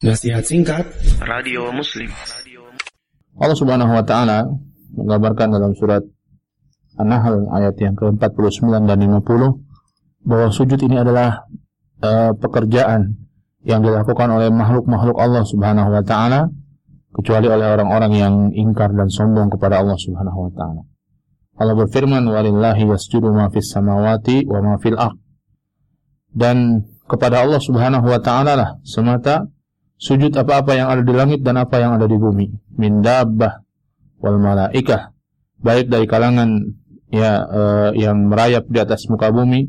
Nasihat singkat Radio Muslim Allah Subhanahu wa taala menggambarkan dalam surat An-Nahl ayat yang ke-49 dan 50 bahwa sujud ini adalah uh, pekerjaan yang dilakukan oleh makhluk-makhluk Allah Subhanahu wa taala kecuali oleh orang-orang yang ingkar dan sombong kepada Allah Subhanahu wa taala. Allah berfirman walillahi yasjudu ma fis samawati wa ma fil ard. Dan kepada Allah Subhanahu wa taala lah semata sujud apa-apa yang ada di langit dan apa yang ada di bumi. Min dabbah wal malaikah. Baik dari kalangan ya uh, yang merayap di atas muka bumi.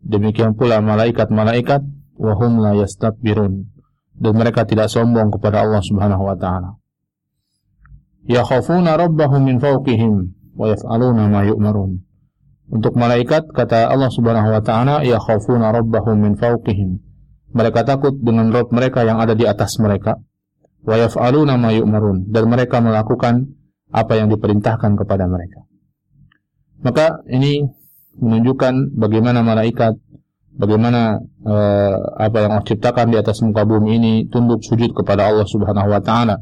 Demikian pula malaikat-malaikat. Wa hum la yastakbirun. Dan mereka tidak sombong kepada Allah Subhanahu wa taala. Yakhafuna rabbahum min fawqihim wa yaf'aluna ma yu'marun. Untuk malaikat kata Allah Subhanahu wa taala yakhafuna rabbahum min fawqihim mereka takut dengan Rob mereka yang ada di atas mereka. Wa yaf'aluna ma yu'marun dan mereka melakukan apa yang diperintahkan kepada mereka. Maka ini menunjukkan bagaimana malaikat bagaimana uh, apa yang Allah ciptakan di atas muka bumi ini tunduk sujud kepada Allah Subhanahu wa taala.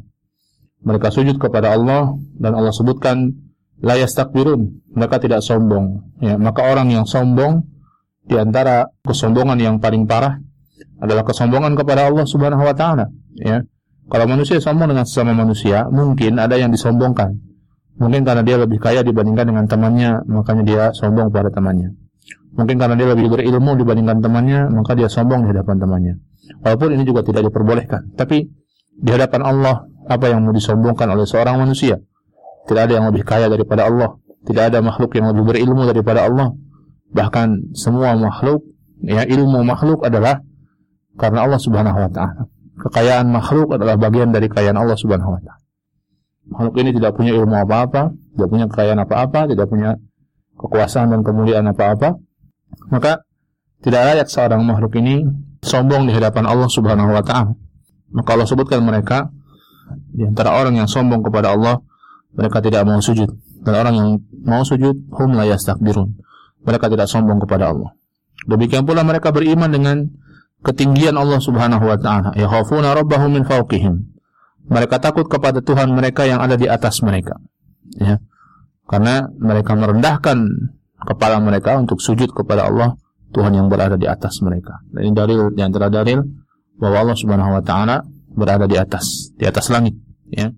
Mereka sujud kepada Allah dan Allah sebutkan la yastakbirun, mereka tidak sombong. Ya, maka orang yang sombong di antara kesombongan yang paling parah adalah kesombongan kepada Allah Subhanahu wa taala, ya. Kalau manusia sombong dengan sesama manusia, mungkin ada yang disombongkan. Mungkin karena dia lebih kaya dibandingkan dengan temannya, makanya dia sombong pada temannya. Mungkin karena dia lebih berilmu dibandingkan temannya, maka dia sombong di hadapan temannya. Walaupun ini juga tidak diperbolehkan, tapi di hadapan Allah apa yang mau disombongkan oleh seorang manusia? Tidak ada yang lebih kaya daripada Allah, tidak ada makhluk yang lebih berilmu daripada Allah. Bahkan semua makhluk, ya ilmu makhluk adalah karena Allah Subhanahu wa taala. Kekayaan makhluk adalah bagian dari kekayaan Allah Subhanahu wa taala. Makhluk ini tidak punya ilmu apa-apa, tidak punya kekayaan apa-apa, tidak punya kekuasaan dan kemuliaan apa-apa. Maka tidak layak seorang makhluk ini sombong di hadapan Allah Subhanahu wa taala. Maka Allah sebutkan mereka di antara orang yang sombong kepada Allah, mereka tidak mau sujud. Dan orang yang mau sujud, hum la yastakbirun. Mereka tidak sombong kepada Allah. Demikian pula mereka beriman dengan ketinggian Allah Subhanahu wa taala. Yakhafuna rabbahum min fawqihim. Mereka takut kepada Tuhan mereka yang ada di atas mereka. Ya. Karena mereka merendahkan kepala mereka untuk sujud kepada Allah Tuhan yang berada di atas mereka. Dan ini dalil di antara dalil bahwa Allah Subhanahu wa taala berada di atas, di atas langit, ya.